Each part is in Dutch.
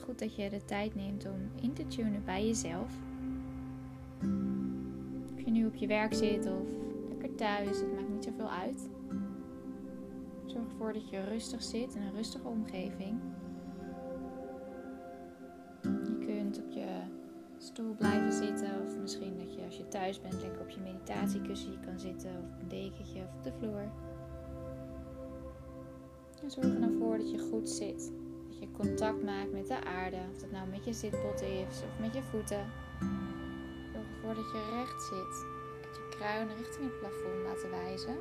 goed dat je de tijd neemt om in te tunen bij jezelf. Of je nu op je werk zit of lekker thuis, het maakt niet zoveel uit. Zorg ervoor dat je rustig zit in een rustige omgeving. Je kunt op je stoel blijven zitten of misschien dat je als je thuis bent lekker op je meditatiekussen kan zitten of op een dekentje of op de vloer. En zorg er dan voor dat je goed zit. Je contact maakt met de aarde. Of dat nou met je zitpot is of met je voeten. Zorg ervoor dat je recht zit. Dat je kruin richting het plafond laten wijzen.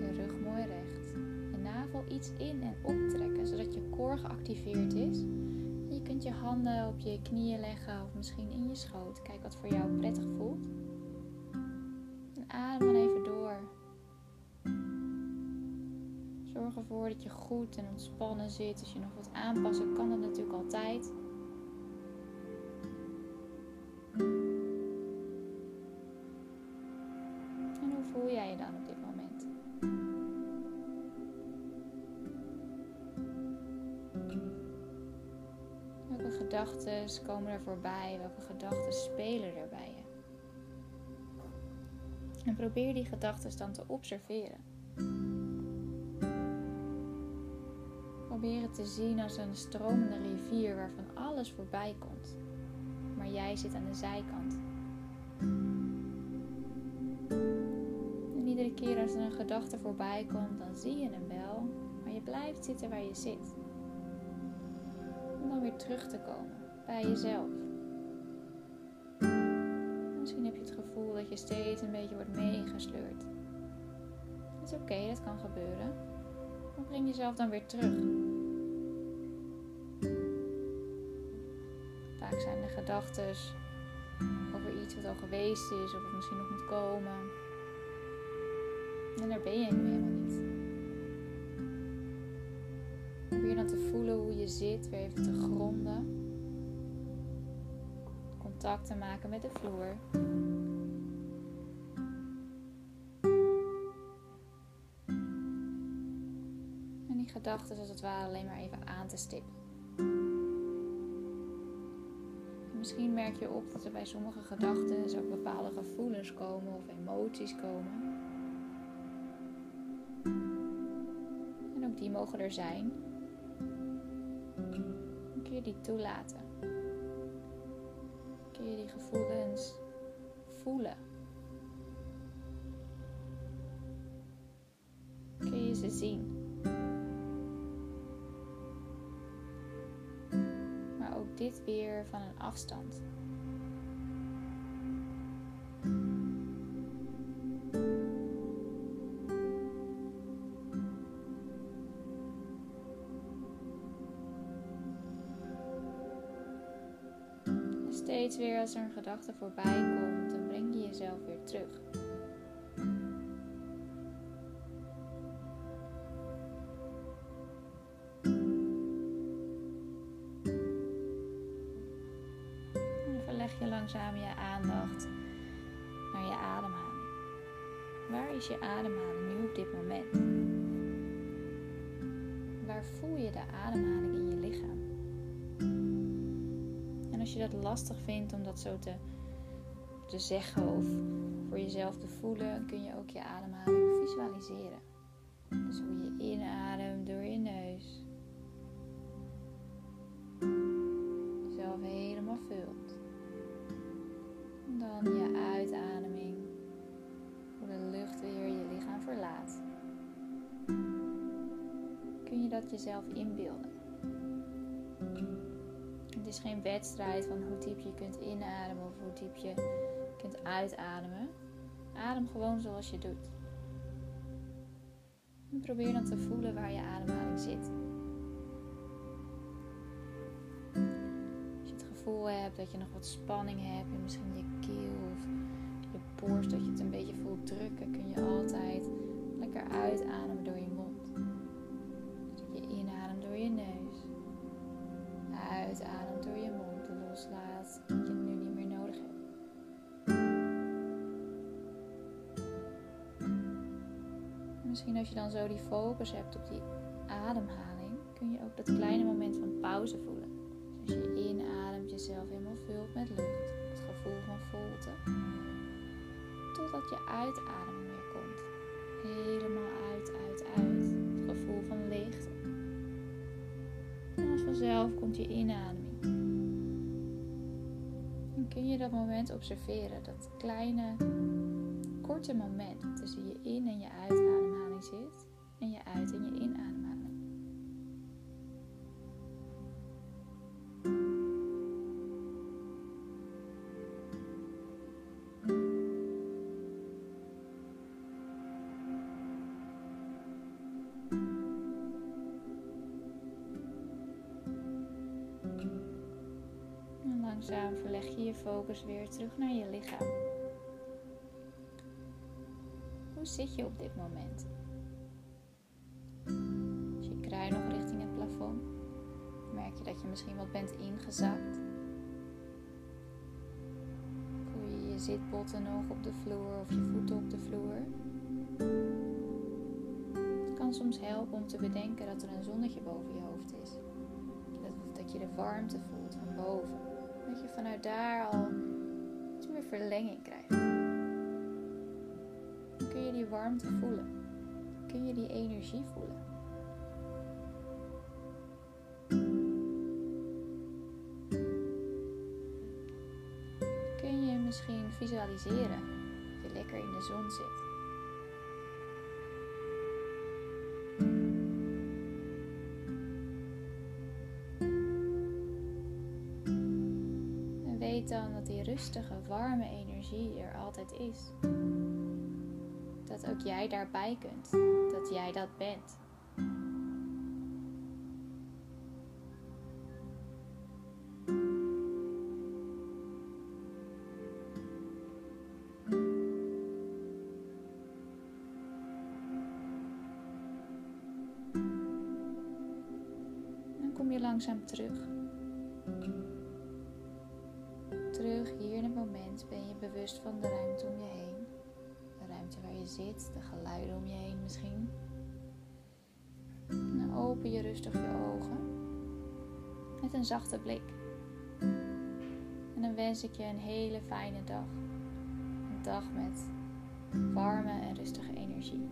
Je rug mooi recht. Je navel iets in en optrekken zodat je koor geactiveerd is. je kunt je handen op je knieën leggen of misschien in je schoot. Kijk wat voor jou prettig voelt. En adem Zorg dat je goed en ontspannen zit. Als je nog wat aanpassen kan dat natuurlijk altijd. En hoe voel jij je dan op dit moment? Welke gedachten komen er voorbij? Welke gedachten spelen er bij je? En probeer die gedachten dan te observeren. Probeer het te zien als een stromende rivier waarvan alles voorbij komt. Maar jij zit aan de zijkant. En iedere keer als er een gedachte voorbij komt, dan zie je hem wel, maar je blijft zitten waar je zit. Om dan weer terug te komen bij jezelf. Misschien heb je het gevoel dat je steeds een beetje wordt meegesleurd. Dat is oké, dat kan gebeuren. Maar breng jezelf dan weer terug. Zijn de gedachten over iets wat al geweest is of wat misschien nog moet komen. En daar ben je nu helemaal niet. Probeer dan te voelen hoe je zit, weer even te gronden. Contact te maken met de vloer. En die gedachten als het ware alleen maar even aan te stippen. Misschien merk je op dat er bij sommige gedachten ook bepaalde gevoelens komen of emoties komen. En ook die mogen er zijn. Kun je die toelaten. Kun je die gevoelens voelen. Kun je ze zien. Dit weer van een afstand. steeds weer als er een gedachte voorbij komt, dan breng je jezelf weer terug. Langzaam je aandacht naar je ademhaling. Waar is je ademhaling nu op dit moment? Waar voel je de ademhaling in je lichaam? En als je dat lastig vindt om dat zo te, te zeggen of voor jezelf te voelen, kun je ook je ademhaling visualiseren. Dus hoe je inademt door jezelf inbeelden? Het is geen wedstrijd van hoe diep je kunt inademen of hoe diep je kunt uitademen. Adem gewoon zoals je doet. En probeer dan te voelen waar je ademhaling zit. gevoel hebt dat je nog wat spanning hebt in misschien je keel of je borst, dat je het een beetje voelt drukken, kun je altijd lekker uitademen door je mond. Misschien als je dan zo die focus hebt op die ademhaling, kun je ook dat kleine moment van pauze voelen. Dus je inademt jezelf helemaal vult met lucht. Het gevoel van volte. Totdat je uitademing weer komt. Helemaal uit, uit, uit. Het gevoel van leegte. En als vanzelf komt je inademing. En kun je dat moment observeren. Dat kleine, korte moment tussen je in- en je uitademhaling zit. En je uit- en je inademhaling. En langzaam verleg je je focus weer terug naar je lichaam. Hoe zit je op dit moment? Merk je dat je misschien wat bent ingezakt? Voel je je zitbotten nog op de vloer of je voeten op de vloer? Het kan soms helpen om te bedenken dat er een zonnetje boven je hoofd is. Dat, dat je de warmte voelt van boven. Dat je vanuit daar al iets meer verlenging krijgt. Kun je die warmte voelen? Kun je die energie voelen? Visualiseren dat je lekker in de zon zit? En weet dan dat die rustige, warme energie er altijd is. Dat ook jij daarbij kunt. Dat jij dat bent. Langzaam terug. Terug hier in het moment ben je bewust van de ruimte om je heen. De ruimte waar je zit, de geluiden om je heen misschien. En dan open je rustig je ogen met een zachte blik. En dan wens ik je een hele fijne dag. Een dag met warme en rustige energie.